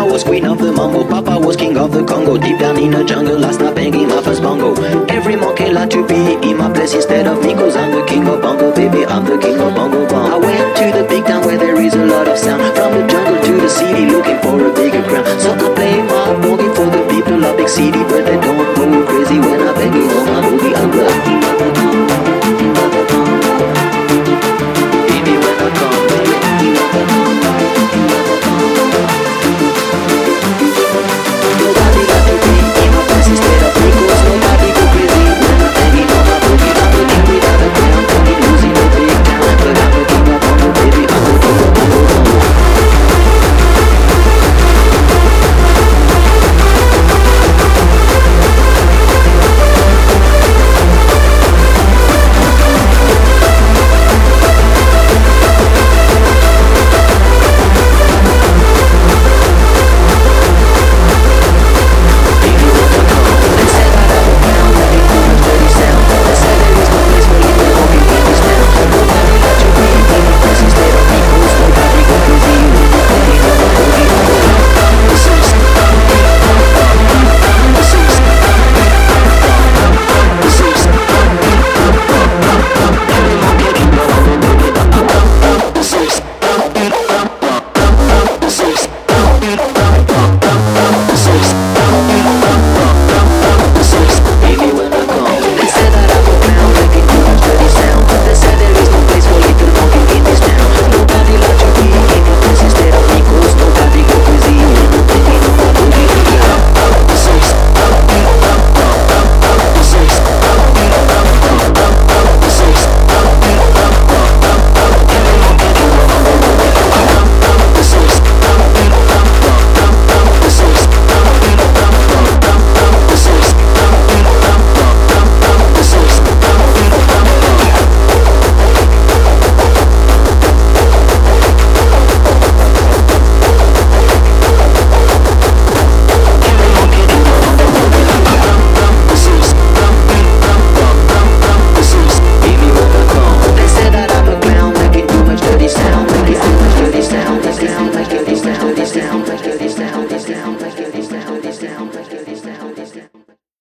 Mama was queen of the mambo, Papa was king of the Congo. Deep down in the jungle, I snap banging my first bongo. Every monkey like to be in my place instead of me, cause I'm the king of bongo, baby, I'm the king of bongo bong. I went to the big town where there is a lot of sound. From the jungle to the city, looking for a bigger crown. So I play my bongo for the people of big city.